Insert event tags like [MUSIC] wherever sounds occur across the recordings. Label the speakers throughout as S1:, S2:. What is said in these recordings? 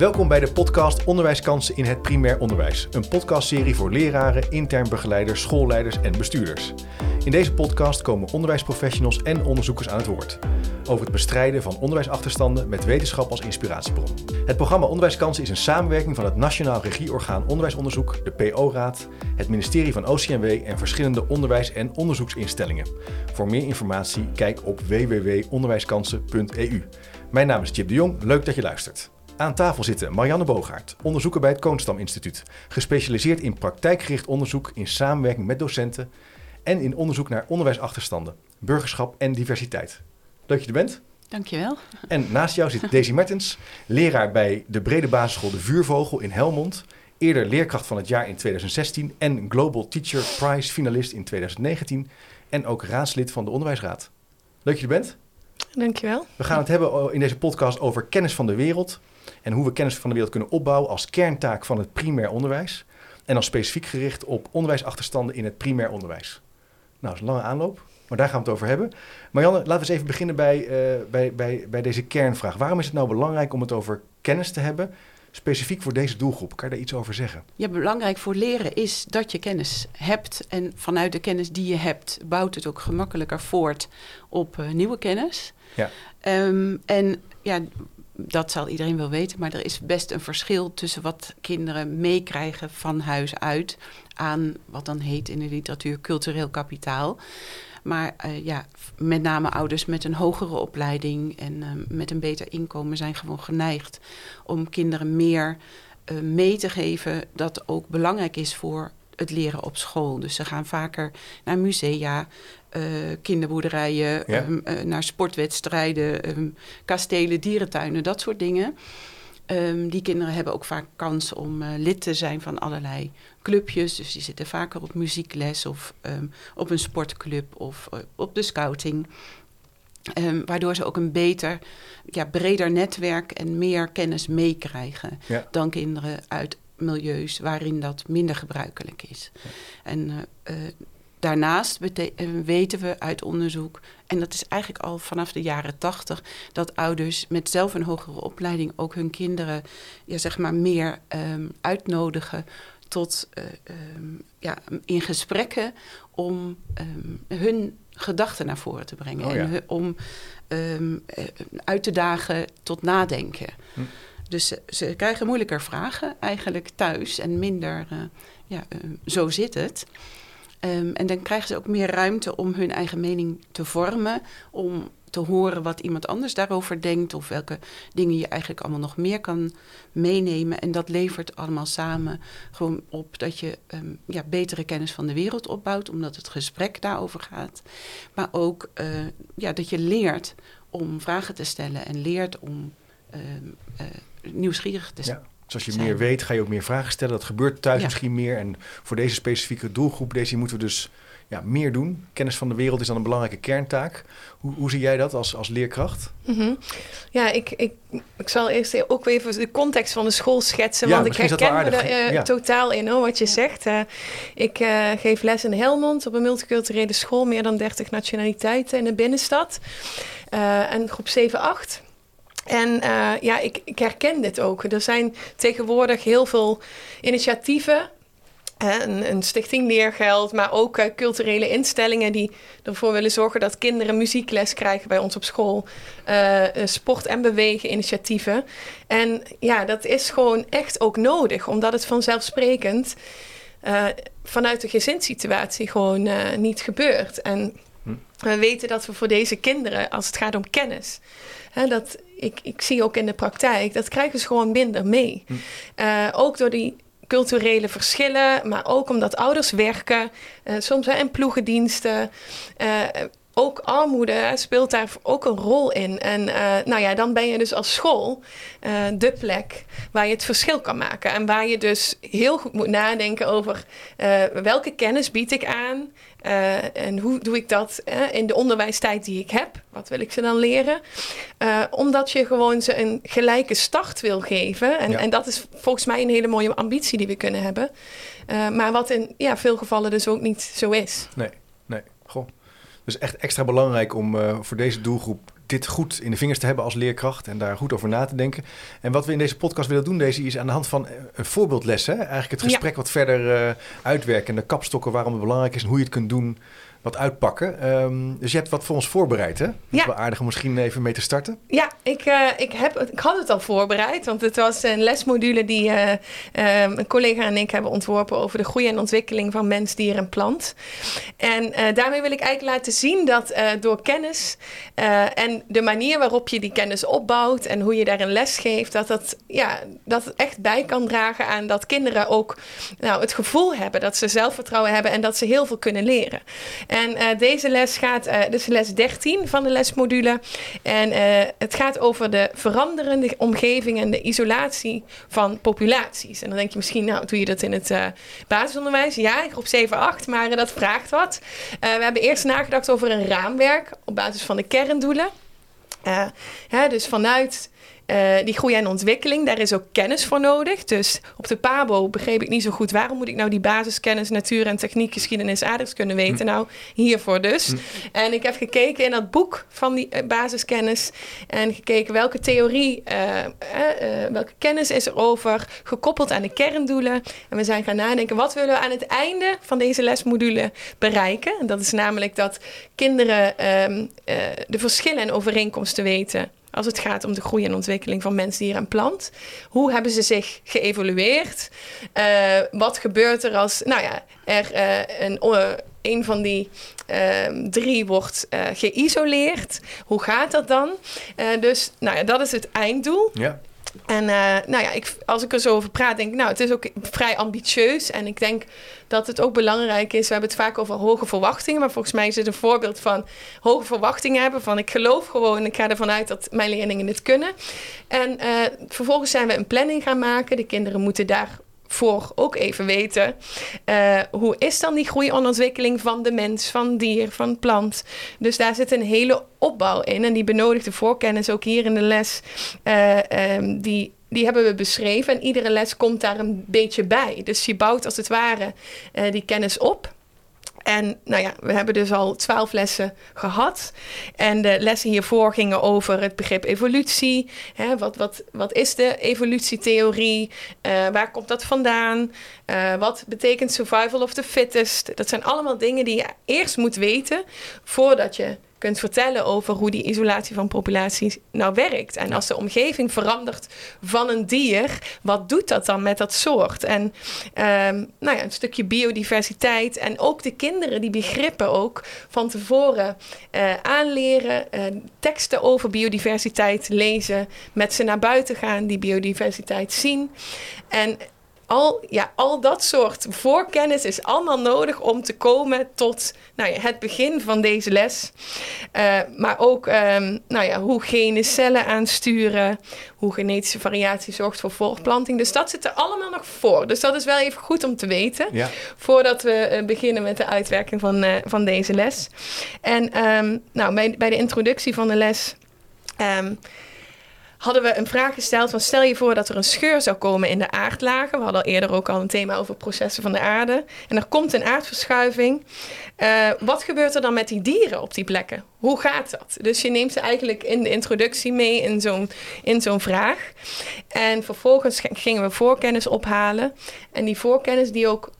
S1: Welkom bij de podcast Onderwijskansen in het primair onderwijs. Een podcastserie voor leraren, intern begeleiders, schoolleiders en bestuurders. In deze podcast komen onderwijsprofessionals en onderzoekers aan het woord. Over het bestrijden van onderwijsachterstanden met wetenschap als inspiratiebron. Het programma Onderwijskansen is een samenwerking van het Nationaal Regieorgaan Onderwijsonderzoek, de PO-raad, het ministerie van OCMW en verschillende onderwijs- en onderzoeksinstellingen. Voor meer informatie kijk op www.onderwijskansen.eu. Mijn naam is Chip de Jong, leuk dat je luistert. Aan tafel zitten Marianne Boogaard, onderzoeker bij het Koonstam Instituut, gespecialiseerd in praktijkgericht onderzoek in samenwerking met docenten en in onderzoek naar onderwijsachterstanden, burgerschap en diversiteit. Leuk dat je er bent.
S2: Dankjewel.
S1: En naast jou zit Daisy Mertens, leraar bij de brede basisschool De Vuurvogel in Helmond, eerder leerkracht van het jaar in 2016 en Global Teacher Prize finalist in 2019 en ook raadslid van de Onderwijsraad. Leuk dat je er bent.
S3: Dankjewel.
S1: We gaan het hebben in deze podcast over kennis van de wereld en hoe we kennis van de wereld kunnen opbouwen als kerntaak van het primair onderwijs. En dan specifiek gericht op onderwijsachterstanden in het primair onderwijs. Nou, dat is een lange aanloop, maar daar gaan we het over hebben. Marianne, laten we eens even beginnen bij, uh, bij, bij, bij deze kernvraag. Waarom is het nou belangrijk om het over kennis te hebben, specifiek voor deze doelgroep? Kan je daar iets over zeggen?
S2: Ja, belangrijk voor leren is dat je kennis hebt. En vanuit de kennis die je hebt, bouwt het ook gemakkelijker voort op uh, nieuwe kennis.
S1: Ja.
S2: Um, en ja, dat zal iedereen wel weten, maar er is best een verschil tussen wat kinderen meekrijgen van huis uit aan wat dan heet in de literatuur cultureel kapitaal. Maar uh, ja, met name ouders met een hogere opleiding en uh, met een beter inkomen zijn gewoon geneigd om kinderen meer uh, mee te geven dat ook belangrijk is voor het leren op school. Dus ze gaan vaker naar musea, uh, kinderboerderijen,
S1: Ja.
S2: um, uh, naar sportwedstrijden, um, kastelen, dierentuinen, dat soort dingen. Um, die kinderen hebben ook vaak kans om uh, lid te zijn van allerlei clubjes. Dus die zitten vaker op muziekles of op een sportclub of op de scouting. Um, waardoor ze ook een beter, ja, breder netwerk en meer kennis meekrijgen
S1: Ja.
S2: dan kinderen uit milieus waarin dat minder gebruikelijk is.
S1: Ja.
S2: En uh, uh, daarnaast uh, weten we uit onderzoek, en dat is eigenlijk al vanaf de jaren tachtig, dat ouders met zelf een hogere opleiding ook hun kinderen ja, zeg maar meer um, uitnodigen tot um, ja, in gesprekken om um, hun gedachten naar voren te brengen.
S1: Oh, ja.
S2: En om um, uit te dagen tot nadenken.
S1: Hm.
S2: Dus ze, krijgen moeilijker vragen eigenlijk thuis en minder, uh, ja, uh, zo zit het. Um, en dan krijgen ze ook meer ruimte om hun eigen mening te vormen, om te horen wat iemand anders daarover denkt of welke dingen je eigenlijk allemaal nog meer kan meenemen. En dat levert allemaal samen gewoon op dat je um, ja, betere kennis van de wereld opbouwt, omdat het gesprek daarover gaat. Maar ook uh, ja, dat je leert om vragen te stellen en leert om uh, nieuwsgierig te zijn.
S1: Ja. Dus als je meer weet, ga je ook meer vragen stellen. Dat gebeurt thuis
S2: Ja.
S1: misschien meer. En voor deze specifieke doelgroep, deze moeten we dus ja, meer doen. Kennis van de wereld is dan een belangrijke kerntaak. Hoe, hoe zie jij dat als, als leerkracht?
S3: Mhm. Ja, ik, ik, ik zal eerst ook even de context van de school schetsen.
S1: Ja,
S3: want ik herken me er eh,
S1: Ja.
S3: totaal in hoor, wat je zegt. Eh, ik eh, geef les in Helmond op een multiculturele school. Meer dan 30 nationaliteiten in de binnenstad. Eh, en groep 7, 8. En uh, ja, ik, ik, herken dit ook. Er zijn tegenwoordig heel veel initiatieven. Een, een, stichting Leergeld, maar ook uh, culturele instellingen die ervoor willen zorgen dat kinderen muziekles krijgen bij ons op school. Uh, sport- en bewegen initiatieven. En ja, dat is gewoon echt ook nodig, omdat het vanzelfsprekend vanuit de gezinssituatie gewoon niet gebeurt. En hm. we weten dat we voor deze kinderen, als het gaat om kennis, hè, dat ik, ik zie ook in de praktijk, dat krijgen ze gewoon minder mee. Hm. Uh, ook door die culturele verschillen, maar ook omdat ouders werken, uh, soms in ploegendiensten. Uh, ook armoede speelt daar ook een rol in. En uh, nou ja, dan ben je dus als school uh, de plek waar je het verschil kan maken. En waar je dus heel goed moet nadenken over uh, welke kennis bied ik aan. en hoe doe ik dat in de onderwijstijd die ik heb? Wat wil ik ze dan leren? omdat je gewoon ze een gelijke start wil geven. En,
S1: Ja.
S3: en dat is volgens mij een hele mooie ambitie die we kunnen hebben. maar wat in ja, veel gevallen dus ook niet zo is.
S1: Nee. Dus echt extra belangrijk om uh, voor deze doelgroep dit goed in de vingers te hebben als leerkracht en daar goed over na te denken. En wat we in deze podcast willen doen, deze is aan de hand van een voorbeeldles. Hè? Eigenlijk het gesprek wat verder uh, uitwerken en de kapstokken waarom het belangrijk is en hoe je het kunt doen wat uitpakken. Um, dus je hebt wat voor ons voorbereid, hè? Dat ja. is wel aardig om misschien even mee te starten.
S3: Ja, ik, uh, ik, heb, ik had het al voorbereid. Want het was een lesmodule die uh, een collega en ik hebben ontworpen... over de groei en ontwikkeling van mens, dier en plant. En uh, daarmee wil ik eigenlijk laten zien dat door kennis... en de manier waarop je die kennis opbouwt... en hoe je daar een les geeft... dat dat, ja, dat het echt bij kan dragen aan dat kinderen ook nou, het gevoel hebben... dat ze zelfvertrouwen hebben en dat ze heel veel kunnen leren. En uh, deze les gaat, uh, dus les 13 van de lesmodule. En uh, het gaat over de veranderende omgeving en de isolatie van populaties. En dan denk je misschien, nou, doe je dat in het basisonderwijs? Ja, groep 7, 8, maar dat vraagt wat. we hebben eerst nagedacht over een raamwerk op basis van de kerndoelen. Hè, dus vanuit uh, die groei en ontwikkeling, daar is ook kennis voor nodig. Dus op de PABO begreep ik niet zo goed waarom moet ik nou die basiskennis natuur en techniek, geschiedenis, aardrijkskunde weten. Hm. Nou, hiervoor dus. Hm. En ik heb gekeken in dat boek van die uh, basiskennis en gekeken welke theorie, uh, welke kennis is er over, gekoppeld aan de kerndoelen. En we zijn gaan nadenken, wat willen we aan het einde van deze lesmodule bereiken? En dat is namelijk dat kinderen ehm, de verschillen en overeenkomsten weten als het gaat om de groei en ontwikkeling van mens, dier en plant. Hoe hebben ze zich geëvolueerd? Uh, wat gebeurt er als, nou ja, er uh, een, uh, een van die ehm, drie wordt geïsoleerd? Hoe gaat dat dan? dus, nou ja, dat is het einddoel. Ja. En uh, nou ja, ik, als ik er zo over praat, denk ik, nou, het is ook vrij ambitieus. En ik denk dat het ook belangrijk is. We hebben het vaak over hoge verwachtingen. Maar volgens mij is het een voorbeeld van hoge verwachtingen hebben. Van ik geloof gewoon, ik ga ervan uit dat mijn leerlingen het kunnen. En uh, vervolgens zijn we een planning gaan maken. De kinderen moeten daar voor ook even weten. Uh, hoe is dan die groei en ontwikkeling van de mens, van dier, van plant? Dus daar zit een hele opbouw in. En die benodigde voorkennis ook hier in de les. Uh, um, die, die hebben we beschreven. En iedere les komt daar een beetje bij. Dus je bouwt als het ware uh, die kennis op. En nou ja, we hebben dus al twaalf lessen gehad. En de lessen hiervoor gingen over het begrip evolutie. Hè, wat, wat, wat is de evolutietheorie? Uh, waar komt dat vandaan? Uh, wat betekent survival of the fittest? Dat zijn allemaal dingen die je eerst moet weten voordat je kunt vertellen over hoe die isolatie van populaties nou werkt. En als de omgeving verandert van een dier, wat doet dat dan met dat soort? En um, nou ja, een stukje biodiversiteit en ook de kinderen die begrippen ook van tevoren uh, aanleren, uh, teksten over biodiversiteit lezen, met ze naar buiten gaan, die biodiversiteit zien. En al, ja, al dat soort voorkennis is allemaal nodig om te komen tot nou ja, het begin van deze les. Uh, maar ook um, nou ja, hoe gene cellen aansturen, hoe genetische variatie zorgt voor voortplanting. Dus dat zit er allemaal nog voor. Dus dat is wel even goed om te weten ja. voordat we uh, beginnen met de uitwerking van, uh, van deze les. En um, nou, bij, bij de introductie van de les. Um, hadden we een vraag gesteld van stel je voor dat er een scheur zou komen in de aardlagen. We hadden eerder ook al een thema over processen van de aarde. En er komt een aardverschuiving. Uh, wat gebeurt er dan met die dieren op die plekken? Hoe gaat dat? Dus je neemt ze eigenlijk in de introductie mee in zo'n, in zo'n vraag. En vervolgens gingen we voorkennis ophalen. En die voorkennis die ook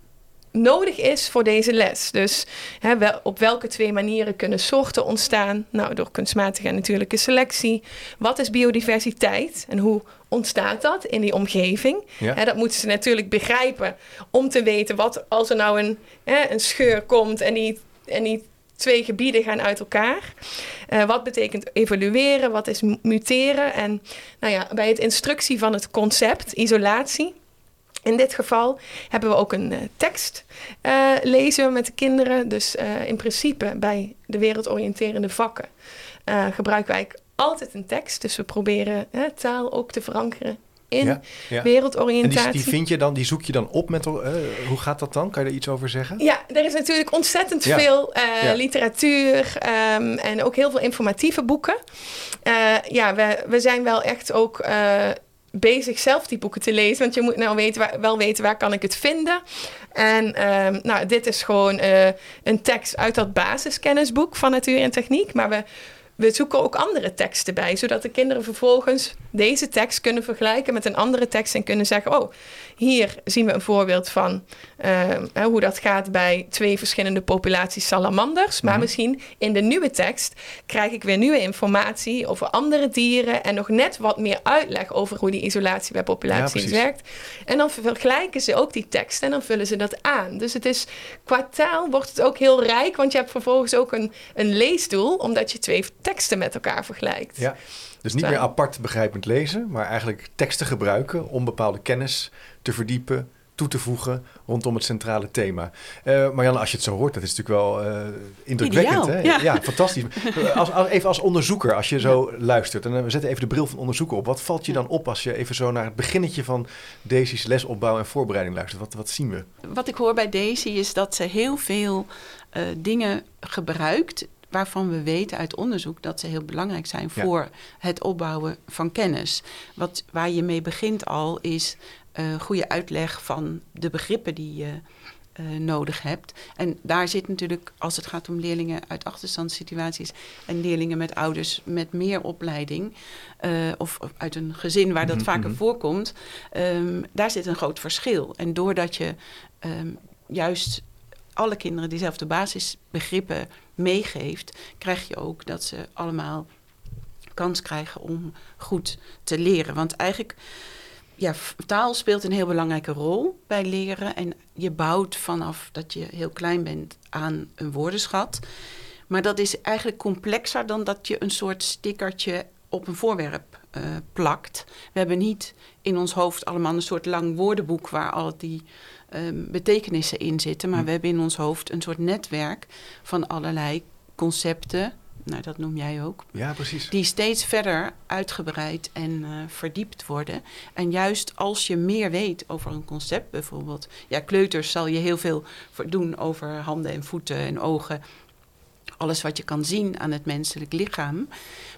S3: nodig is voor deze les. Dus hè, wel, op welke twee manieren kunnen soorten ontstaan? Nou, door kunstmatige en natuurlijke selectie. Wat is biodiversiteit en hoe ontstaat dat in die omgeving? Ja. Hè, dat moeten ze natuurlijk begrijpen om te weten wat als er nou een, hè, een scheur komt en die, en die twee gebieden gaan uit elkaar. Uh, wat betekent evolueren? Wat is muteren? En nou ja, bij het instructie van het concept isolatie in dit geval hebben we ook een uh, tekst uh, lezen met de kinderen. Dus uh, in principe bij de wereldoriënterende vakken gebruiken wij altijd een tekst. Dus we proberen taal ook te verankeren in ja, ja. wereldoriëntatie.
S1: En die, die, vind je dan, die zoek je dan op met, hoe gaat dat dan? Kan je er iets over zeggen?
S3: Ja, er is natuurlijk ontzettend ja. veel literatuur um, en ook heel veel informatieve boeken. ja, we, we zijn wel echt ook bezig zelf die boeken te lezen. Want je moet nou weten wel weten waar kan ik het vinden. En um, nou, dit is gewoon uh, een tekst uit dat basiskennisboek van natuur en techniek. Maar we we zoeken ook andere teksten bij, zodat de kinderen vervolgens deze tekst kunnen vergelijken met een andere tekst en kunnen zeggen: Oh, hier zien we een voorbeeld van uh, hoe dat gaat bij twee verschillende populaties salamanders. Maar mhm. misschien in de nieuwe tekst krijg ik weer nieuwe informatie over andere dieren en nog net wat meer uitleg over hoe die isolatie bij populaties werkt. En dan vergelijken ze ook die tekst en dan vullen ze dat aan. Dus het is qua taal wordt het ook heel rijk, want je hebt vervolgens ook een, een leesdoel, omdat je twee teksten met elkaar vergelijkt.
S1: Ja. Dus niet meer apart begrijpend lezen, maar eigenlijk teksten gebruiken om bepaalde kennis te verdiepen, toe te voegen rondom het centrale thema. Uh, Marianne, als je het zo hoort, dat is natuurlijk wel uh, indrukwekkend. hè? Ja. fantastisch. [LAUGHS] Als, als, even als onderzoeker, als je zo luistert, en we zetten even de bril van onderzoeker op. Wat valt je dan op als je even zo naar het beginnetje van Daisy's lesopbouw en voorbereiding luistert? Wat, wat zien we?
S2: Wat ik hoor bij Daisy is dat ze heel veel uh, dingen gebruikt waarvan we weten uit onderzoek dat ze heel belangrijk zijn voor het opbouwen van kennis. Wat, waar je mee begint al is uh, goede uitleg van de begrippen die je uh, nodig hebt. En daar zit natuurlijk, als het gaat om leerlingen uit achterstandssituaties en leerlingen met ouders met meer opleiding, uh, of uit een gezin waar dat mhm, vaker mhm. voorkomt, um, daar zit een groot verschil. En doordat je um, juist alle kinderen diezelfde basisbegrippen meegeeft, krijg je ook dat ze allemaal kans krijgen om goed te leren. Want eigenlijk, ja, taal speelt een heel belangrijke rol bij leren. En je bouwt vanaf dat je heel klein bent aan een woordenschat. Maar dat is eigenlijk complexer dan dat je een soort stickertje op een voorwerp uh, plakt. We hebben niet in ons hoofd allemaal een soort lang woordenboek waar al die um, betekenissen in zitten. Maar hm. we hebben in ons hoofd een soort netwerk van allerlei concepten. Nou, dat noem jij ook.
S1: Ja, precies.
S2: Die steeds verder uitgebreid en uh, verdiept worden. En juist als je meer weet over een concept, bijvoorbeeld. Ja, kleuters zal je heel veel doen over handen en voeten en ogen alles wat je kan zien aan het menselijk lichaam.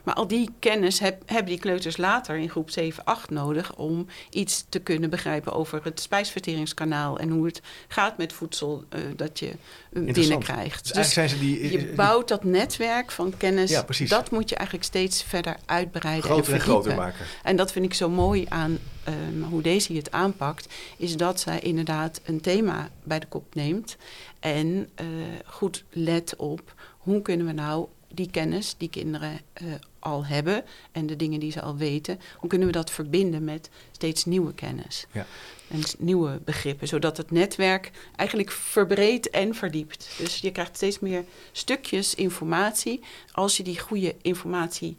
S2: Maar al die kennis heb, hebben die kleuters later in groep 7, 8 nodig om iets te kunnen begrijpen over het spijsverteringskanaal en hoe het gaat met voedsel uh, dat je binnenkrijgt.
S1: Dus, zijn ze die,
S2: je bouwt dat netwerk van kennis, ja, dat moet je eigenlijk steeds verder uitbreiden groter en, en groter maken. En dat vind ik zo mooi aan um, hoe Daisy het aanpakt, is dat zij inderdaad een thema bij de kop neemt en uh, goed let op hoe kunnen we nou die kennis die kinderen uh, al hebben en de dingen die ze al weten, hoe kunnen we dat verbinden met steeds nieuwe kennis ja. en nieuwe begrippen, zodat het netwerk eigenlijk verbreedt en verdiept. Dus je krijgt steeds meer stukjes informatie als je die goede informatie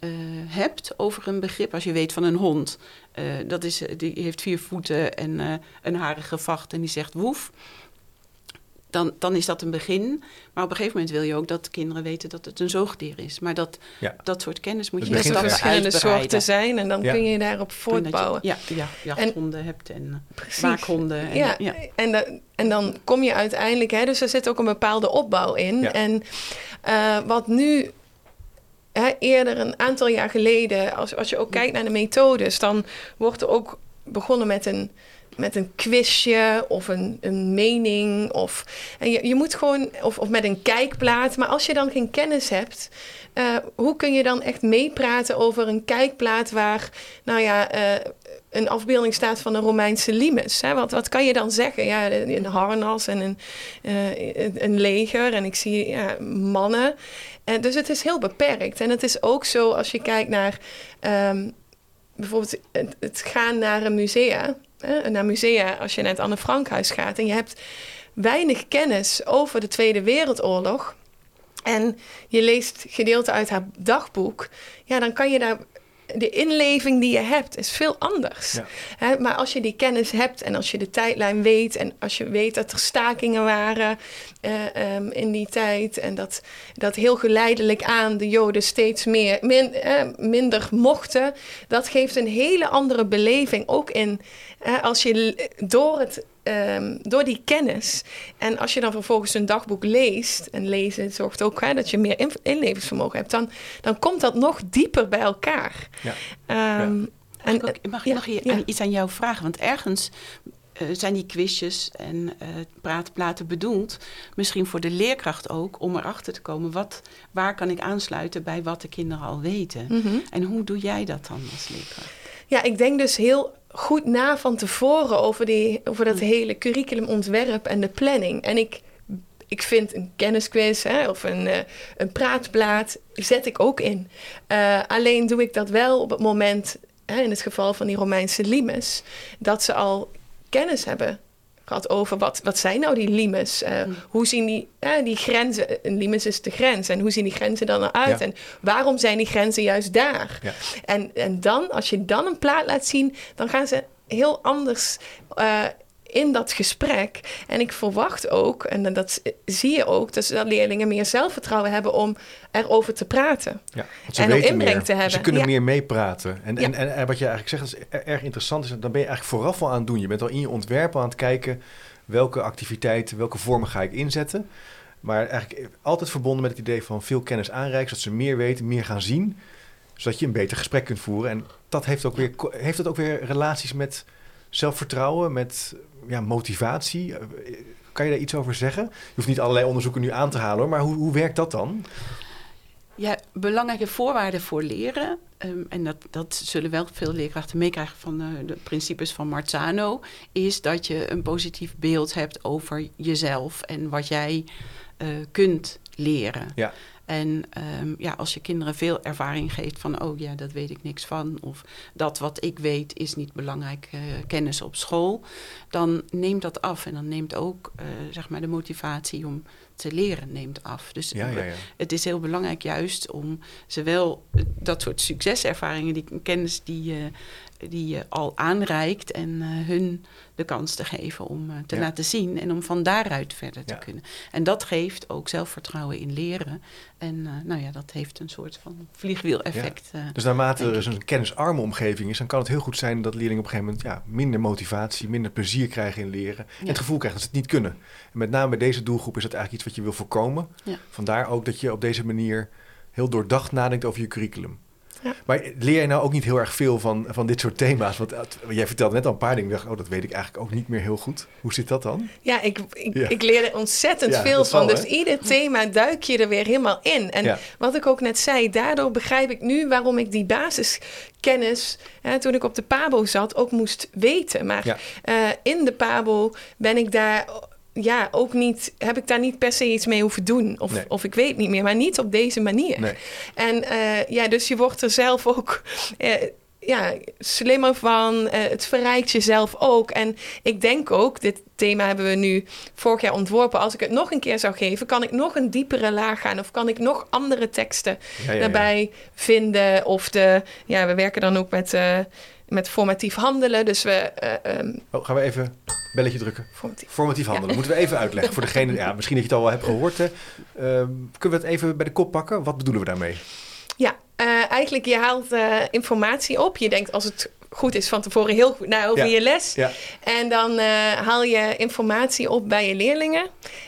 S2: uh, hebt over een begrip. Als je weet van een hond, uh, dat is, die heeft vier voeten en een harige vacht en die zegt woef dan, dan is dat een begin. Maar op een gegeven moment wil je ook dat de kinderen weten dat het een zoogdier is. Maar dat, dat soort kennis moet je
S3: in stappen verschillende soorten zijn en dan kun je daarop voortbouwen.
S2: Je, ja, ja, jachthonden en, hebt en eh, precies. waakhonden. En,
S3: ja, ja. En, en dan kom je uiteindelijk, hè, dus er zit ook een bepaalde opbouw in. En uh, wat nu Hè, eerder een aantal jaar geleden, als, als je ook kijkt naar de methodes, dan wordt er ook begonnen met een met een quizje of een, een mening. Of, en je, je moet gewoon, of, of met een kijkplaat. Maar als je dan geen kennis hebt, uh, hoe kun je dan echt meepraten over een kijkplaat waar, nou ja, uh, een afbeelding staat van een Romeinse limes? Hè? Wat, wat kan je dan zeggen? Ja, een harnas en een, uh, een leger en ik zie ja, mannen. En dus het is heel beperkt. En het is ook zo als je kijkt naar. Um, bijvoorbeeld het, het, gaan naar een musea naar musea als je naar het Anne Frankhuis gaat. En je hebt weinig kennis over de Tweede Wereldoorlog. En je leest gedeelte uit haar dagboek, ja, dan kan je daar de inleving die je hebt is veel anders. Ja. maar als je die kennis hebt en als je de tijdlijn weet en als je weet dat er stakingen waren uh, um, in die tijd en dat, dat heel geleidelijk aan de Joden steeds meer, min, uh, minder mochten, dat geeft een hele andere beleving. Ook in als je door het um, door die kennis. En als je dan vervolgens een dagboek leest, en lezen zorgt ook hè, dat je meer inlevingsvermogen hebt, dan, dan komt dat nog dieper bij elkaar. Ja.
S2: Um, ja. En, mag ik, mag, mag je iets aan jou vragen? Want ergens eh, zijn die quizjes en uh, praatplaten bedoeld, misschien voor de leerkracht ook, om erachter te komen wat, waar kan ik aansluiten bij wat de kinderen al weten.
S3: Mhm.
S2: En hoe doe jij dat dan als leerkracht?
S3: Ja, ik denk dus heel goed na van tevoren over, die, over dat hele curriculumontwerp en de planning. En ik, ik vind een kennisquiz hè, of een, uh, een praatplaat zet ik ook in. Uh, alleen doe ik dat wel op het moment, hè, in het geval van die Romeinse limes, dat ze al kennis hebben gehad over wat, wat zijn nou die limes? Uh, mm. Hoe zien die, uh, die grenzen? Een limes is de grens. En hoe zien die grenzen dan eruit? Ja. En waarom zijn die grenzen juist daar?
S1: Ja.
S3: En, en dan, als je dan een plaat laat zien, dan gaan ze heel anders uh, in dat gesprek. En ik verwacht ook, en dat zie je ook, dus dat leerlingen meer zelfvertrouwen hebben om erover te praten.
S1: Ja, ze
S3: en ook inbreng
S1: meer.
S3: te hebben.
S1: Ze kunnen
S3: ja.
S1: meer meepraten. En,
S3: Ja.
S1: en, en, en wat je eigenlijk zegt, is erg interessant. Is, dan ben je eigenlijk vooraf al aan het doen. Je bent al in je ontwerp al aan het kijken welke activiteiten, welke vormen ga ik inzetten. Maar eigenlijk altijd verbonden met het idee van veel kennis aanreiken, zodat ze meer weten, meer gaan zien, zodat je een beter gesprek kunt voeren. En dat heeft ook weer, heeft dat ook weer relaties met zelfvertrouwen, met ja, motivatie. Kan je daar iets over zeggen? Je hoeft niet allerlei onderzoeken nu aan te halen, hoor, maar hoe, hoe werkt dat dan?
S2: Ja, belangrijke voorwaarden voor leren. Um, en dat, dat zullen wel veel leerkrachten meekrijgen van uh, de principes van Marzano. Is dat je een positief beeld hebt over jezelf en wat jij uh, kunt leren.
S1: Ja.
S2: En um, ja, als je kinderen veel ervaring geeft van, oh ja, dat weet ik niks van, of dat wat ik weet is niet belangrijk uh, kennis op school, dan neemt dat af en dan neemt ook uh, zeg maar de motivatie om te leren neemt af. Dus
S1: ja, ja, ja.
S2: het is heel belangrijk juist om zowel dat soort succeservaringen, die kennis die je, die je al aanreikt en uh, hun de kans te geven om uh, te
S1: Ja.
S2: laten zien en om van daaruit verder te kunnen. En dat geeft ook zelfvertrouwen in leren. En uh, nou ja, dat heeft een soort van vliegwiel-effect.
S1: Dus naarmate er dus een kennisarme omgeving is, dan kan het heel goed zijn dat leerlingen op een gegeven moment ja, minder motivatie, minder plezier krijgen in leren. En het gevoel krijgen dat ze het niet kunnen. En met name bij deze doelgroep is dat eigenlijk iets wat je wil voorkomen. Vandaar ook dat je op deze manier heel doordacht nadenkt over je curriculum.
S3: Ja.
S1: Maar leer je nou ook niet heel erg veel van, van dit soort thema's? Want uh, jij vertelde net al een paar dingen. Ik dacht, oh, dat weet ik eigenlijk ook niet meer heel goed. Hoe zit dat dan?
S3: Ja, ik, ik,
S1: Ja.
S3: ik leer er ontzettend
S1: Ja,
S3: veel van. dus ieder thema duik je er weer helemaal in. En wat ik ook net zei, daardoor begrijp ik nu waarom ik die basiskennis, hè, toen ik op de PABO zat, ook moest weten. Maar eh, in de PABO ben ik daar. Ja, ook niet, heb ik daar niet per se iets mee hoeven doen. Of,
S1: Nee.
S3: of ik weet niet meer, maar niet op deze manier.
S1: Nee.
S3: En eh, ja, dus je wordt er zelf ook eh, ja, slimmer van. Eh, het verrijkt jezelf ook. En ik denk ook, dit thema hebben we nu vorig jaar ontworpen. Als ik het nog een keer zou geven, kan ik nog een diepere laag gaan. Of kan ik nog andere teksten
S1: Ja, ja, ja.
S3: daarbij vinden. Of de, ja, we werken dan ook met, met formatief handelen. Dus we. eh, ehm,
S1: Oh, gaan we even belletje drukken.
S3: formatief.
S1: Formatief handelen.
S3: Ja.
S1: Moeten we even uitleggen voor degene... [LAUGHS] Ja, misschien dat je het al wel hebt gehoord. Hè. Ehm, kunnen we het even bij de kop pakken? Wat bedoelen we daarmee?
S3: Ja, eh, eigenlijk je haalt eh, informatie op. Je denkt als het goed is van tevoren heel goed na over
S1: Ja.
S3: je les.
S1: Ja.
S3: En dan eh, haal je informatie op bij je leerlingen.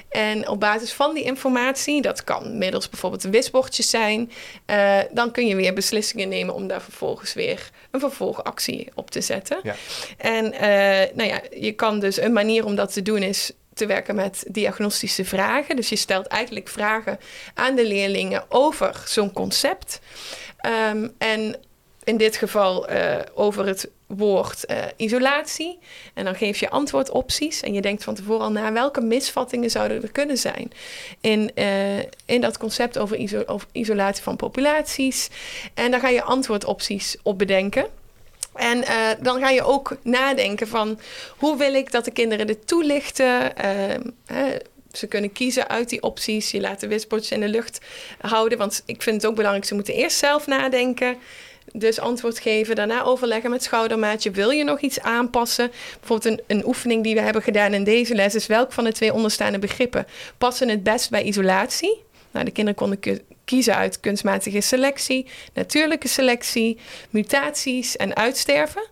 S3: En op basis van die informatie, dat kan middels bijvoorbeeld wisbordjes zijn, dan kun je weer beslissingen nemen om daar vervolgens weer een vervolgactie op te zetten.
S1: Ja.
S3: En eh, nou ja, je kan dus een manier om dat te doen is te werken met diagnostische vragen. Dus je stelt eigenlijk vragen aan de leerlingen over zo'n concept. Ehm, en in dit geval eh, over het woord eh, isolatie. En dan geef je antwoordopties. En je denkt van tevoren al na welke misvattingen zouden er kunnen zijn in, eh, in dat concept over, iso- over isolatie van populaties. En daar ga je antwoordopties op bedenken. En dan ga je ook nadenken van hoe wil ik dat de kinderen dit toelichten. Ehm, ze kunnen kiezen uit die opties. Je laat de wisbordjes in de lucht houden. Want ik vind het ook belangrijk, ze moeten eerst zelf nadenken. Dus antwoord geven, daarna overleggen met schoudermaatje. Wil je nog iets aanpassen? Bijvoorbeeld een, een oefening die we hebben gedaan in deze les is welk van de twee onderstaande begrippen passen het best bij isolatie? Nou, de kinderen konden kiezen uit kunstmatige selectie, natuurlijke selectie, mutaties en uitsterven.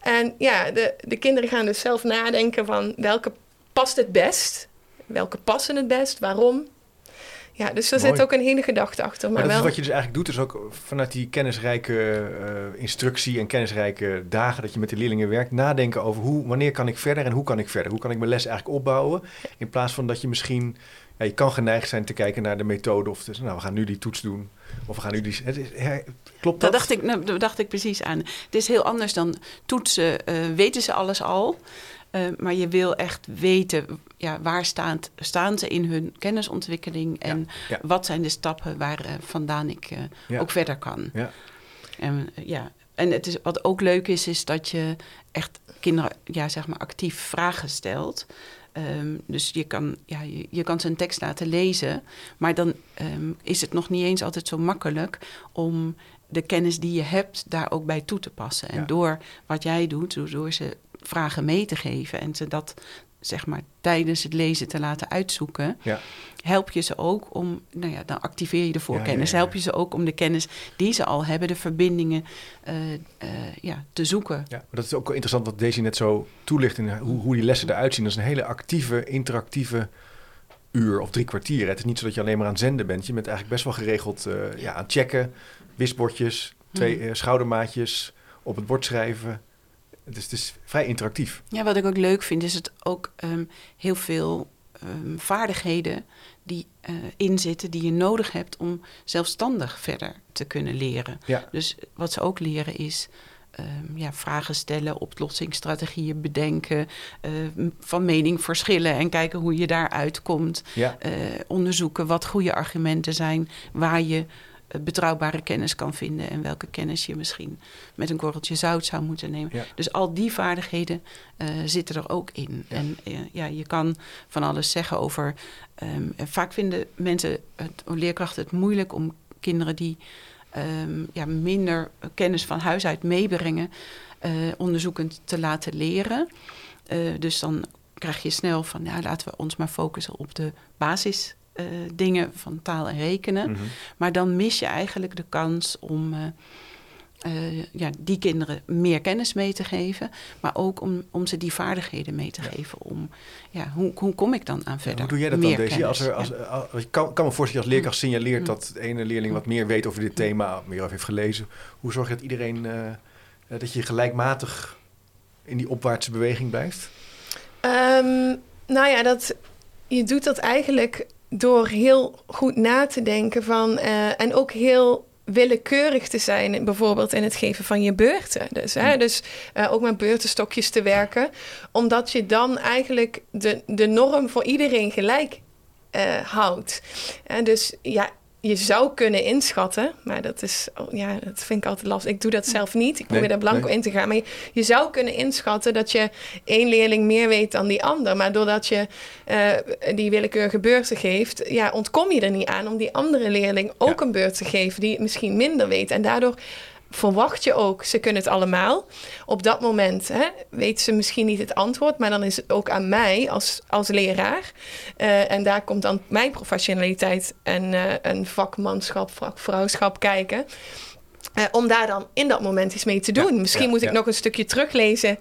S3: En ja, de, de kinderen gaan dus zelf nadenken van welke past het best? Welke passen het best? Waarom? Ja, dus daar
S1: Mooi.
S3: zit ook een hele gedachte achter. Maar,
S1: Maar dat
S3: wel,
S1: is wat je dus eigenlijk doet, is ook vanuit die kennisrijke eh, instructie en kennisrijke dagen dat je met de leerlingen werkt, nadenken over hoe, wanneer kan ik verder en hoe kan ik verder? Hoe kan ik mijn les eigenlijk opbouwen? In plaats van dat je misschien, ja, je kan geneigd zijn te kijken naar de methode of, te, nou, we gaan nu die toets doen of we gaan nu die. Het is, klopt dat?
S2: Daar dacht, ik, nou, daar dacht ik precies aan. Het is heel anders dan toetsen. eh, weten ze alles al? Eh, maar je wil echt weten ja, waar staat, staan ze in hun kennisontwikkeling en
S1: ja.
S2: wat zijn de stappen waar eh, vandaan ik eh, ook verder kan.
S1: Ja.
S2: En, ja. en het is, wat ook leuk is, is dat je echt kinderen ja, zeg maar actief vragen stelt. Ehm, dus je kan, ja, je, je kan ze een tekst laten lezen, maar dan ehm, is het nog niet eens altijd zo makkelijk om de kennis die je hebt daar ook bij toe te passen. En
S1: Ja.
S2: door wat jij doet, door ze vragen mee te geven en ze dat zeg maar tijdens het lezen te laten uitzoeken,
S1: Ja.
S2: help je ze ook om, nou ja, dan activeer je de voorkennis.
S1: Ja.
S2: Help je ze ook om de kennis die ze al hebben, de verbindingen eh, eh, ja, te zoeken.
S1: Ja, maar dat is ook wel interessant wat Daisy net zo toelicht in hoe, hoe die lessen eruit zien. Dat is een hele actieve, interactieve uur of drie kwartier. Het is niet zo dat je alleen maar aan het zenden bent. Je bent eigenlijk best wel geregeld eh, ja, aan het checken, wisbordjes, twee eh, schoudermaatjes, op het bord schrijven. Het is, het is vrij interactief.
S2: Ja, wat ik ook leuk vind, is het ook ehm, heel veel ehm, vaardigheden die eh inzitten die je nodig hebt om zelfstandig verder te kunnen leren.
S1: Ja,
S2: Dus wat ze ook leren is ehm, ja, vragen stellen, oplossingsstrategieën bedenken, van mening verschillen en kijken hoe je daaruit komt.
S1: ja,
S2: eh, onderzoeken wat goede argumenten zijn, waar je betrouwbare kennis kan vinden en welke kennis je misschien met een korreltje zout zou moeten nemen.
S1: Ja.
S2: Dus al die vaardigheden eh, zitten er ook in.
S1: Ja.
S2: En eh, ja, je kan van alles zeggen over. ehm, vaak vinden mensen, het, leerkrachten, het moeilijk om kinderen die ehm, ja, minder kennis van huis uit meebrengen, eh, onderzoekend te laten leren. Eh, dus dan krijg je snel van, ja, laten we ons maar focussen op de basis. Eh, dingen van taal en rekenen.
S1: mhm.
S2: Maar dan mis je eigenlijk de kans om eh, eh, ja, die kinderen meer kennis mee te geven. Maar ook om, om ze die vaardigheden mee te
S1: Ja.
S2: geven. Om, ja, hoe, hoe kom ik dan aan
S1: Ja,
S2: verder?
S1: hoe doe jij dat
S2: Meer
S1: dan, Daisy? Als er, als,
S2: ja.
S1: als- ik kan, kan me voorstellen als leerkracht signaleert
S2: Mm.
S1: dat de ene leerling wat meer weet over dit thema, meer over heeft gelezen. Hoe zorg je dat iedereen, dat je gelijkmatig in die opwaartse beweging blijft?
S3: Ehm, nou ja, dat, je doet dat eigenlijk door heel goed na te denken van... eh, en ook heel willekeurig te zijn, bijvoorbeeld in het geven van je beurten. Dus, hè, dus eh, ook met beurtenstokjes te werken. Omdat je dan eigenlijk de, de norm voor iedereen gelijk eh, houdt. En dus ja, je zou kunnen inschatten, maar dat is, ja, dat vind ik altijd lastig. Ik doe dat zelf niet. Ik probeer
S1: Nee,
S3: daar blanco
S1: nee.
S3: in te gaan. Maar je, je zou kunnen inschatten dat je één leerling meer weet dan die ander. Maar doordat je eh, die willekeurige beurten geeft, ja, ontkom je er niet aan om die andere leerling ook
S1: Ja.
S3: een beurt te geven die misschien minder weet. En daardoor verwacht je ook, ze kunnen het allemaal. Op dat moment hè, weten ze misschien niet het antwoord, maar dan is het ook aan mij als, als leraar. Eh, en daar komt dan mijn professionaliteit en een vakmanschap, vakvrouwschap kijken. Eh, om daar dan in dat moment iets mee te
S1: Ja,
S3: doen. Misschien
S1: ja,
S3: moet ik
S1: ja.
S3: nog een stukje teruglezen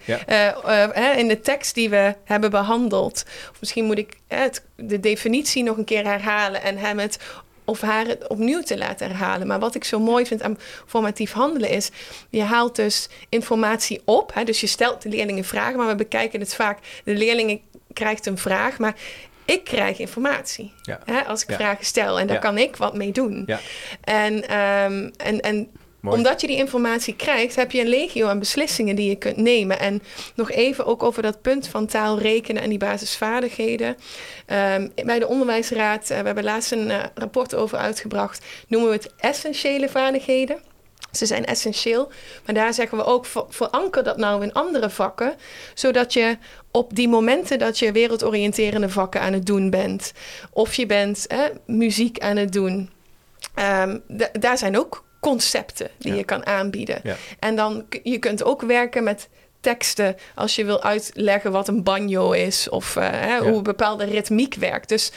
S3: in de tekst die we hebben behandeld. Of misschien moet ik het, de definitie nog een keer herhalen en hem het of haar het opnieuw te laten herhalen. Maar wat ik zo mooi vind aan formatief handelen is... je haalt dus informatie op. Hè, dus je stelt de leerlingen vragen, maar we bekijken het vaak... de leerlingen krijgt een vraag, maar ik krijg informatie.
S1: Ja.
S3: Hè, als ik
S1: Ja.
S3: vragen stel en daar
S1: Ja.
S3: kan ik wat mee doen.
S1: Ja.
S3: En, ehm, en, en Omdat je die informatie krijgt, heb je een legio aan beslissingen die je kunt nemen. En nog even ook over dat punt van taal, rekenen en die basisvaardigheden. Ehm, bij de Onderwijsraad, eh, we hebben laatst een eh, rapport over uitgebracht, noemen we het essentiële vaardigheden. Ze zijn essentieel, maar daar zeggen we ook, ver- veranker dat nou in andere vakken, zodat je op die momenten dat je wereldoriënterende vakken aan het doen bent, of je bent muziek aan het doen, ehm, da- daar zijn ook concepten die
S1: Ja.
S3: je kan aanbieden.
S1: Ja.
S3: En dan je kunt ook werken met teksten als je wil uitleggen wat een banjo is of eh, hè, hoe een bepaalde ritmiek werkt. Dus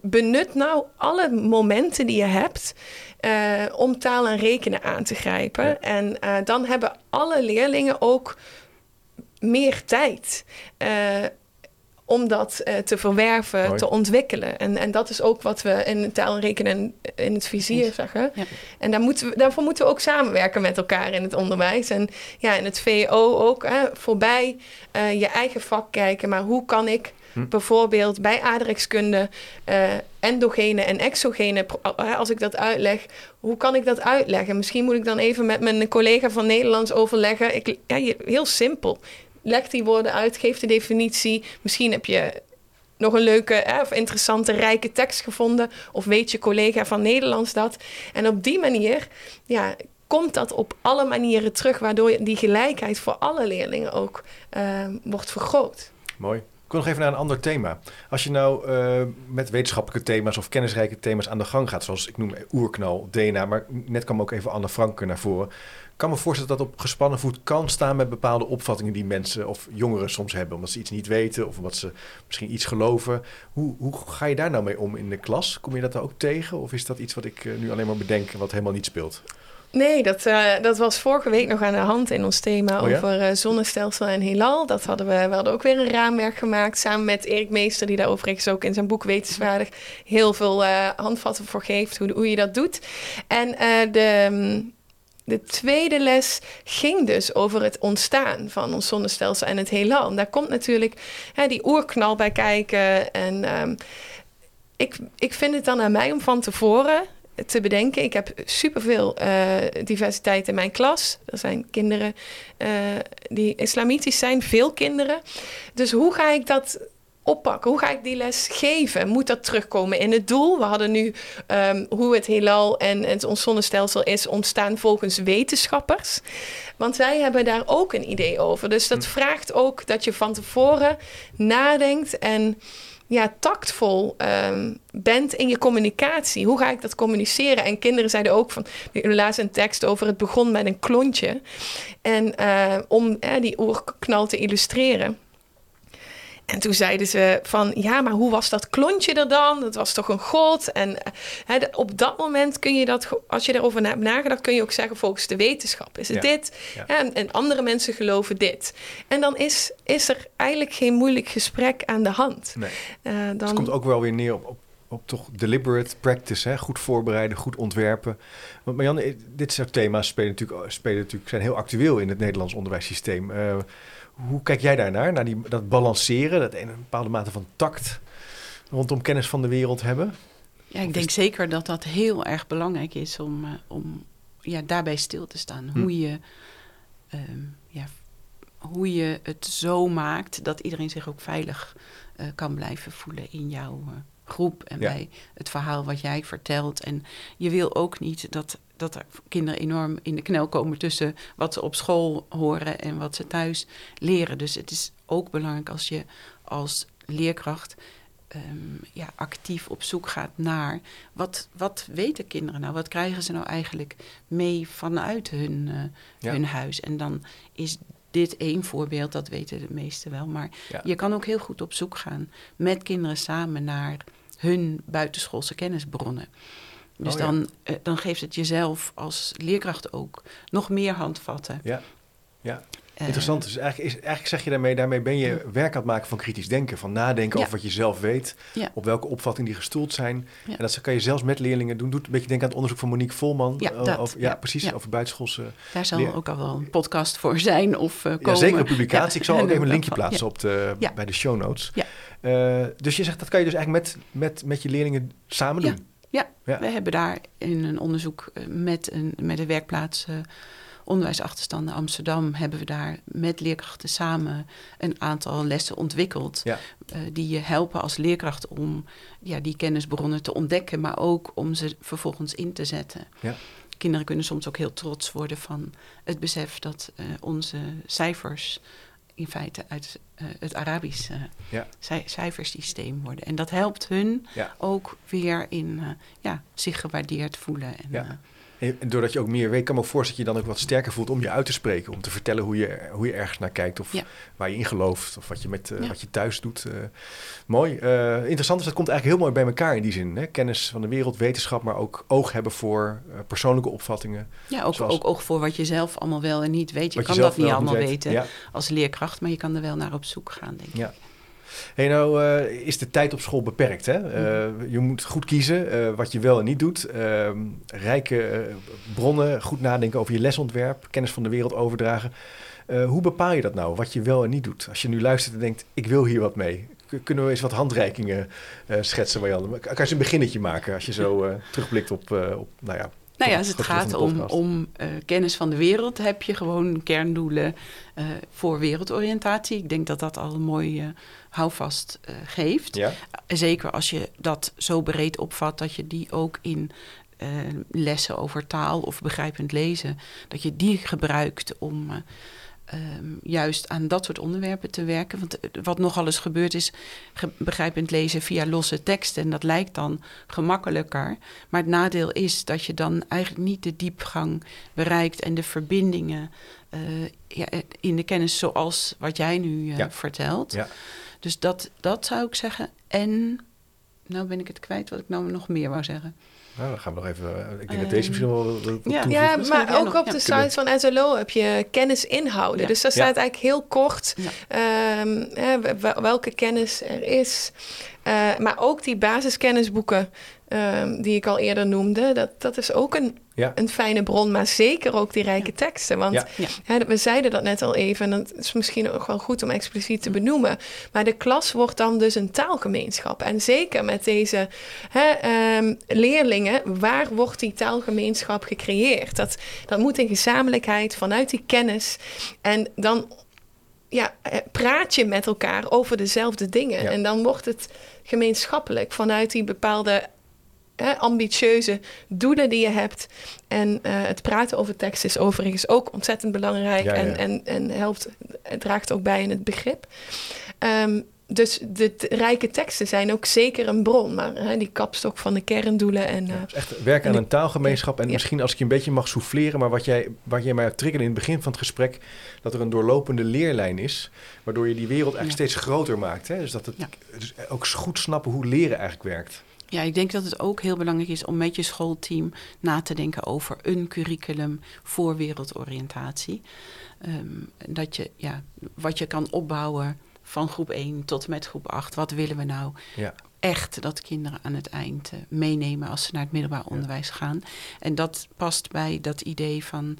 S3: benut nou alle momenten die je hebt eh, om taal en rekenen aan te grijpen.
S1: Ja.
S3: En eh, dan hebben alle leerlingen ook meer tijd. Om dat eh, te verwerven, te ontwikkelen. En, en dat is ook wat we in taal en rekenen in het vizier
S2: Eens.
S3: zeggen.
S2: Ja.
S3: En daar moeten we, daarvoor moeten we ook samenwerken met elkaar in het onderwijs. En ja, in het VO ook, hè, voorbij eh, je eigen vak kijken. Maar hoe kan ik
S1: Hm.
S3: bijvoorbeeld bij aardrijkskunde eh, endogene en exogene, als ik dat uitleg, hoe kan ik dat uitleggen? Misschien moet ik dan even met mijn collega van Nederlands overleggen. Ik, ja, je- heel simpel. Leg die woorden uit, geef de definitie. Misschien heb je nog een leuke hè, of interessante, rijke tekst gevonden. Of weet je collega van Nederlands dat. En op die manier ja, komt dat op alle manieren terug, waardoor die gelijkheid voor alle leerlingen ook eh, wordt vergroot.
S1: Mooi. Ik wil nog even naar een ander thema. Als je nou eh, met wetenschappelijke thema's of kennisrijke thema's aan de gang gaat, zoals ik noem oerknal, DNA, maar net kwam ook even Anne Franke naar voren. Ik kan me voorstellen dat dat op gespannen voet kan staan met bepaalde opvattingen die mensen of jongeren soms hebben, omdat ze iets niet weten of omdat ze misschien iets geloven. Hoe, hoe ga je daar nou mee om in de klas? Kom je dat ook tegen of is dat iets wat ik eh, nu alleen maar bedenk en wat helemaal niet speelt?
S3: Nee, dat, eh, dat was vorige week nog aan de hand in ons thema
S1: Oh ja?
S3: over eh, zonnestelsel en heelal. Dat hadden we, we hadden ook weer een raamwerk gemaakt samen met Erik Meester, die daar overigens ook in zijn boek Wetenswaardig heel veel handvatten voor geeft, hoe, hoe je dat doet. En de, mm, de tweede les ging dus over het ontstaan van ons zonnestelsel en het heelal. En daar komt natuurlijk hè, die oerknal bij kijken. En ehm, ik, ik vind het dan aan mij om van tevoren te bedenken. Ik heb superveel eh diversiteit in mijn klas. Er zijn kinderen eh, die islamitisch zijn, veel kinderen. Dus hoe ga ik dat oppakken? Hoe ga ik die les geven? Moet dat terugkomen in het doel? We hadden nu ehm, hoe het heelal en het ons zonnestelsel is ontstaan volgens wetenschappers. Want zij hebben daar ook een idee over. Dus dat vraagt ook dat je van tevoren nadenkt en ja, tactvol ehm, bent in je communicatie. Hoe ga ik dat communiceren? En kinderen zeiden ook van... Las een tekst over het begon met een klontje. En eh, om eh, die oerknal te illustreren... En toen zeiden ze van, ja, maar hoe was dat klontje er dan? Dat was toch een god? En eh, hè, op dat moment kun je dat, als je erover na- hebt nagedacht, kun je ook zeggen volgens de wetenschap is het
S1: Ja,
S3: dit.
S1: ja.
S3: En, en andere mensen geloven dit. En dan is, is er eigenlijk geen moeilijk gesprek aan de hand.
S1: Nee.
S3: Eh, dan,
S1: het komt ook wel weer neer op, op, op toch deliberate practice, hè? goed voorbereiden, goed ontwerpen. Want Marianne, eh, dit soort thema's spelen natuurlijk, spelen natuurlijk, zijn heel actueel in het Nederlands onderwijssysteem. Eh, hoe kijk jij daarnaar, naar die, dat balanceren, dat een bepaalde mate van tact rondom kennis van de wereld hebben?
S2: Ja, ik denk zeker dat dat heel erg belangrijk is om, eh, om ja, daarbij stil te staan.
S1: Hm.
S2: Hoe, je, ehm, ja, hoe je het zo maakt dat iedereen zich ook veilig eh, kan blijven voelen in jouw eh, groep en
S1: Ja.
S2: bij het verhaal wat jij vertelt. En je wil ook niet dat, dat er kinderen enorm in de knel komen tussen wat ze op school horen en wat ze thuis leren. Dus het is ook belangrijk als je als leerkracht ehm, ja, actief op zoek gaat naar wat, wat weten kinderen nou? Wat krijgen ze nou eigenlijk mee vanuit hun, eh,
S1: Ja.
S2: hun huis? En dan is dit één voorbeeld, dat weten de meesten wel. Maar
S1: Ja.
S2: je kan ook heel goed op zoek gaan met kinderen samen naar hun buitenschoolse kennisbronnen. Dus
S1: Oh ja.
S2: dan, eh, dan geeft het jezelf als leerkracht ook nog meer handvatten.
S1: Ja, ja.
S2: Eh,
S1: interessant. Dus eigenlijk, is, eigenlijk zeg je daarmee, daarmee ben je werk aan het maken van kritisch denken, van nadenken
S2: Ja.
S1: over wat je zelf weet,
S2: Ja.
S1: op welke opvatting die gestoeld zijn.
S2: Ja.
S1: En dat kan je zelfs met leerlingen doen. Doet een beetje denken aan het onderzoek van Monique Volman.
S2: Ja,
S1: eh, over, ja,
S2: ja.
S1: precies,
S2: Ja.
S1: over buitenschoolse
S2: Daar zal
S1: leer-
S2: ook al wel een podcast voor zijn of komen.
S1: Ja, zeker een publicatie. Ik zal ook even een linkje plaatsen op de, bij de show notes.
S2: Ja.
S1: Dus je zegt, dat kan je dus eigenlijk met, met, met je leerlingen samen doen.
S2: Ja.
S1: Ja.
S2: We hebben daar in een onderzoek eh, met een, met de werkplaats eh, onderwijsachterstanden Amsterdam... hebben we daar met leerkrachten samen een aantal lessen ontwikkeld...
S1: Ja.
S2: eh, die je helpen als leerkracht om ja, die kennisbronnen te ontdekken... maar ook om ze vervolgens in te zetten.
S1: Ja.
S2: Kinderen kunnen soms ook heel trots worden van het besef dat onze cijfers... in feite uit eh, het Arabisch eh,
S1: Ja.
S2: cijfersysteem worden. En dat helpt hun ook weer in eh, ja, zich gewaardeerd voelen. En
S1: doordat je ook meer weet, kan me ook voorstellen dat je dan ook wat sterker voelt om je uit te spreken. Om te vertellen hoe je, hoe je ergens naar kijkt of
S2: Ja.
S1: waar je in gelooft. Of wat je, met, eh,
S2: Ja.
S1: wat je thuis doet. eh. mooi. Eh, interessant is, dat komt eigenlijk heel mooi bij elkaar in die zin. Hè? Kennis van de wereld, wetenschap, maar ook oog hebben voor persoonlijke opvattingen.
S2: ja, ook,
S1: Zoals-
S2: ook oog voor wat je zelf allemaal wel en niet weet. Je kan dat niet allemaal weten
S1: Ja,
S2: als leerkracht, maar je kan er wel naar op zoek gaan, denk ik.
S1: Hey, nou uh, is de tijd op school beperkt. Hè? Uh, je moet goed kiezen uh, wat je wel en niet doet. Ehm, rijke bronnen, goed nadenken over je lesontwerp, kennis van de wereld overdragen. hoe bepaal je dat nou, wat je wel en niet doet? Als je nu luistert en denkt, ik wil hier wat mee. Kunnen we eens wat handreikingen schetsen, Marianne? Kan je eens een beginnetje maken als je zo [LAUGHS] terugblikt op, op nou ja,
S2: nou ja, als het gaat om, om uh, kennis van de wereld, heb je gewoon kerndoelen uh, voor wereldoriëntatie. Ik denk dat dat al een mooi uh, houvast geeft. Ja. zeker als je dat zo breed opvat dat je die ook in lessen over taal of begrijpend lezen, dat je die gebruikt om um, juist aan dat soort onderwerpen te werken. Want eh, wat nogal eens gebeurt is begrijpend lezen via losse teksten. En dat lijkt dan gemakkelijker. Maar het nadeel is dat je dan eigenlijk niet de diepgang bereikt en de verbindingen uh, ja, in de kennis zoals wat jij nu uh, ja. vertelt. Ja. Dus dat, dat zou ik zeggen. En, nou ben ik het kwijt wat ik nou nog meer wou zeggen.
S1: Nou, dan gaan we nog even. Eh, ik denk dat deze misschien wel.
S3: ja, ja maar ook op de site van SLO heb je kennis inhouden. Dus daar staat eigenlijk heel kort um, welke kennis er is. Uh, maar ook die basiskennisboeken um, die ik al eerder noemde, dat, dat is ook een, een fijne bron, maar zeker ook die rijke teksten. Want hè, we zeiden dat net al even, en dat is misschien ook wel goed om expliciet te benoemen. Maar de klas wordt dan dus een taalgemeenschap. En zeker met deze hè, um, leerlingen, waar wordt die taalgemeenschap gecreëerd? Dat, dat moet in gezamenlijkheid vanuit die kennis. En dan ja, eh, praat je met elkaar over dezelfde dingen. En dan wordt het gemeenschappelijk vanuit die bepaalde ambitieuze doelen die je hebt. En uh, het praten over tekst is overigens ook ontzettend belangrijk En, en, en helpt, draagt ook bij in het begrip. Um, dus de rijke teksten zijn ook zeker een bron, maar hè, die kapstok van de kerndoelen. En, ja,
S1: dus echt werken aan een taalgemeenschap. En misschien als ik je een beetje mag souffleren, maar wat jij, wat jij mij triggerde in het begin van het gesprek, dat er een doorlopende leerlijn is, waardoor je die wereld eigenlijk steeds groter maakt. Hè? Dus dat het dus ook goed snappen hoe leren eigenlijk werkt.
S2: Ja, ik denk dat het ook heel belangrijk is om met je schoolteam na te denken over een curriculum voor wereldoriëntatie. Um, dat je, ja, wat je kan opbouwen van groep 1 tot en met groep 8. Wat willen we nou ja. echt dat kinderen aan het eind uh, meenemen als ze naar het middelbaar onderwijs gaan? En dat past bij dat idee van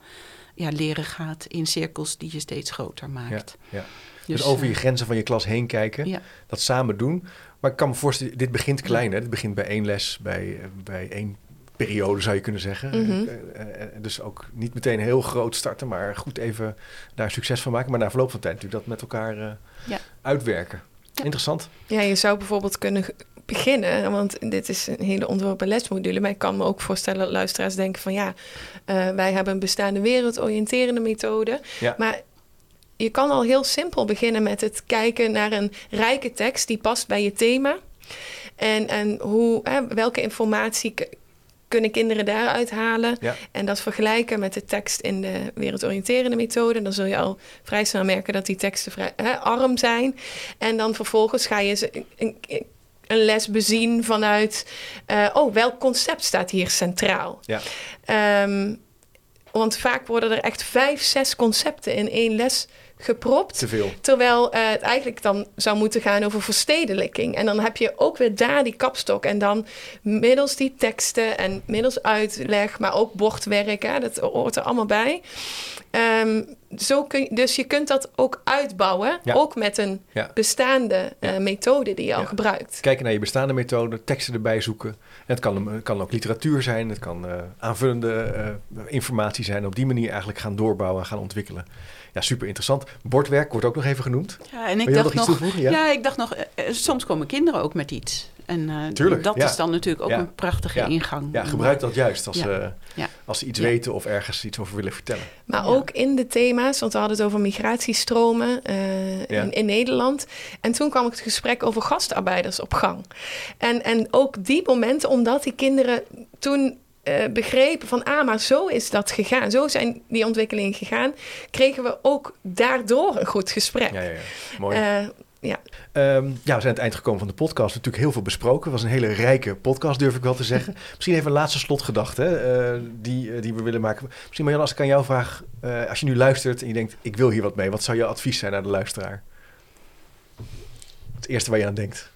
S2: ja, leren gaat in cirkels die je steeds groter maakt.
S1: Ja, dus, dus, over je eh, grenzen van je klas heen kijken, dat samen doen. Maar ik kan me voorstellen, dit begint klein. Hè? Dit begint bij één les, bij, eh, bij één periode zou je kunnen zeggen. Mhm. dus ook niet meteen heel groot starten, maar goed even daar succes van maken. Maar na verloop van tijd natuurlijk dat met elkaar ja. uitwerken. Interessant.
S3: Ja, je zou bijvoorbeeld kunnen beginnen, want dit is een hele ontworpen lesmodule. Maar ik kan me ook voorstellen dat luisteraars denken van ja, uh, wij hebben een bestaande wereldoriënterende methode. Ja. Maar je kan al heel simpel beginnen met het kijken naar een rijke tekst die past bij je thema. En, en hoe, hè, welke informatie kunnen kinderen daaruit halen. En dat vergelijken met de tekst in de wereldoriënterende methode. Dan zul je al vrij snel merken dat die teksten vrij hè, arm zijn. En dan vervolgens ga je ze een, een les bezien vanuit... Uh, oh, welk concept staat hier centraal? Ja. Um, want vaak worden er echt vijf, zes concepten in één les gepropt.
S1: Te veel.
S3: Terwijl uh, het eigenlijk dan zou moeten gaan over verstedelijking. En dan heb je ook weer daar die kapstok. En dan middels die teksten en middels uitleg, maar ook bordwerk, hè, dat hoort er allemaal bij. Um, zo kun dus je kunt dat ook uitbouwen, ook met een bestaande uh, methode die je al gebruikt.
S1: Kijken naar je bestaande methode, teksten erbij zoeken. het kan, kan ook literatuur zijn, het kan uh, aanvullende uh, informatie zijn. Op die manier eigenlijk gaan doorbouwen en gaan ontwikkelen. Ja, super interessant. Bordwerk wordt ook nog even genoemd.
S2: Ja, en ik dacht nog, ja? ik dacht nog, soms komen kinderen ook met iets. En uh, dat is dan natuurlijk ook een prachtige ingang.
S1: Ja, gebruik dat juist als, uh, als ze iets weten of ergens iets over willen vertellen.
S3: Maar ook in de thema's, want we hadden het over migratiestromen uh, in, in, Nederland. En toen kwam het gesprek over gastarbeiders op gang. En, en ook die momenten, omdat die kinderen toen begrepen van, ah, maar zo is dat gegaan. Zo zijn die ontwikkelingen gegaan. Kregen we ook daardoor een goed gesprek. Ja, ja, ja.
S1: Mooi ja. Um, ja, we zijn aan het eind gekomen van de podcast. Natuurlijk heel veel besproken. Het was een hele rijke podcast, durf ik wel te zeggen. [LAUGHS] Misschien even een laatste slotgedachte uh, die, uh, die we willen maken. Misschien Marjan, als ik aan jou vraag, uh, als je nu luistert en je denkt, ik wil hier wat mee. Wat zou jouw advies zijn aan de luisteraar? Het eerste waar je aan denkt?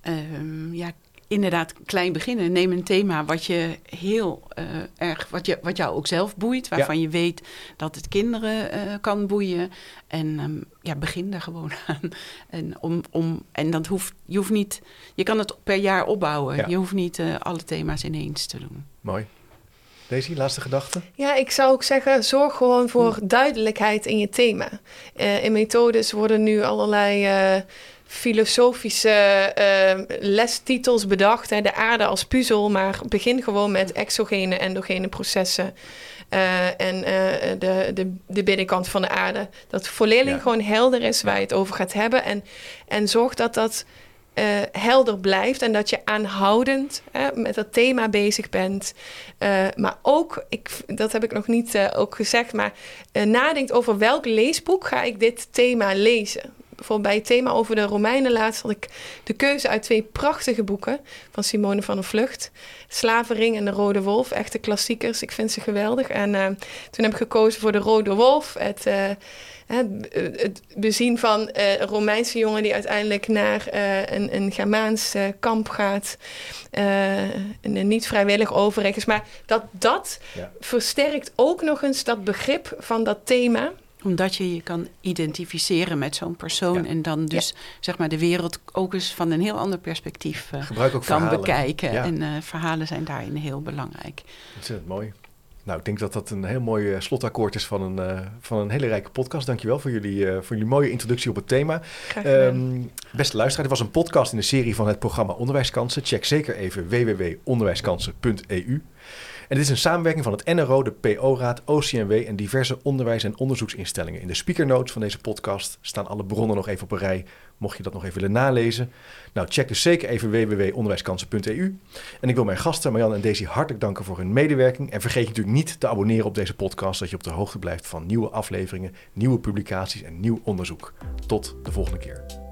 S2: Ehm, ja, inderdaad klein beginnen. Neem een thema wat je heel uh, erg, wat, je, wat jou ook zelf boeit, waarvan je weet dat het kinderen uh, kan boeien. En um, ja, begin daar gewoon [LAUGHS] aan. En, om, om, en dat hoeft, je hoeft niet, je kan het per jaar opbouwen. Ja. Je hoeft niet uh, alle thema's ineens te doen.
S1: Mooi. Daisy, laatste gedachte?
S3: Ja, ik zou ook zeggen, zorg gewoon voor duidelijkheid in je thema. in methodes worden nu allerlei filosofische uh, lestitels bedacht. Hè, de aarde als puzzel, maar begin gewoon met exogene, endogene processen. Uh, en uh, de, de, de binnenkant van de aarde. Dat voor leerling ja. gewoon helder is waar je het over gaat hebben. En, en zorg dat dat helder blijft en dat je aanhoudend met dat thema bezig bent. maar ook, ik, dat heb ik nog niet ook gezegd, maar nadenkt over welk leesboek ga ik dit thema lezen bijvoorbeeld bij het thema over de Romeinen laatst had ik de keuze uit twee prachtige boeken van Simone van der Vlucht. Slavering en de Rode Wolf, echte klassiekers. Ik vind ze geweldig. En uh, toen heb ik gekozen voor de Rode Wolf. Het, uh, het bezien van uh, een Romeinse jongen die uiteindelijk naar een, een Germaans kamp gaat. en niet vrijwillig overigens. Maar dat dat ja. versterkt ook nog eens dat begrip van dat thema
S2: omdat je je kan identificeren met zo'n persoon ja. en dan dus ja. zeg maar de wereld ook eens van een heel ander perspectief uh, kan
S1: verhalen.
S2: bekijken. Ja. En uh, verhalen zijn daarin heel belangrijk.
S1: Ontzettend mooi. Nou, ik denk dat dat een heel mooi uh, slotakkoord is van een, uh, van een hele rijke podcast. Dankjewel voor jullie, uh, voor jullie mooie introductie op het thema. Um, beste luisteraar, dit was een podcast in de serie van het programma Onderwijskansen. Check zeker even www.onderwijskansen.eu. En dit is een samenwerking van het NRO, de PO-raad, OCMW en diverse onderwijs- en onderzoeksinstellingen. In de speakernotes van deze podcast staan alle bronnen nog even op een rij, mocht je dat nog even willen nalezen. Nou, check dus zeker even www.onderwijskansen.eu. En ik wil mijn gasten Marianne en Daisy hartelijk danken voor hun medewerking. En vergeet je natuurlijk niet te abonneren op deze podcast, zodat je op de hoogte blijft van nieuwe afleveringen, nieuwe publicaties en nieuw onderzoek. Tot de volgende keer.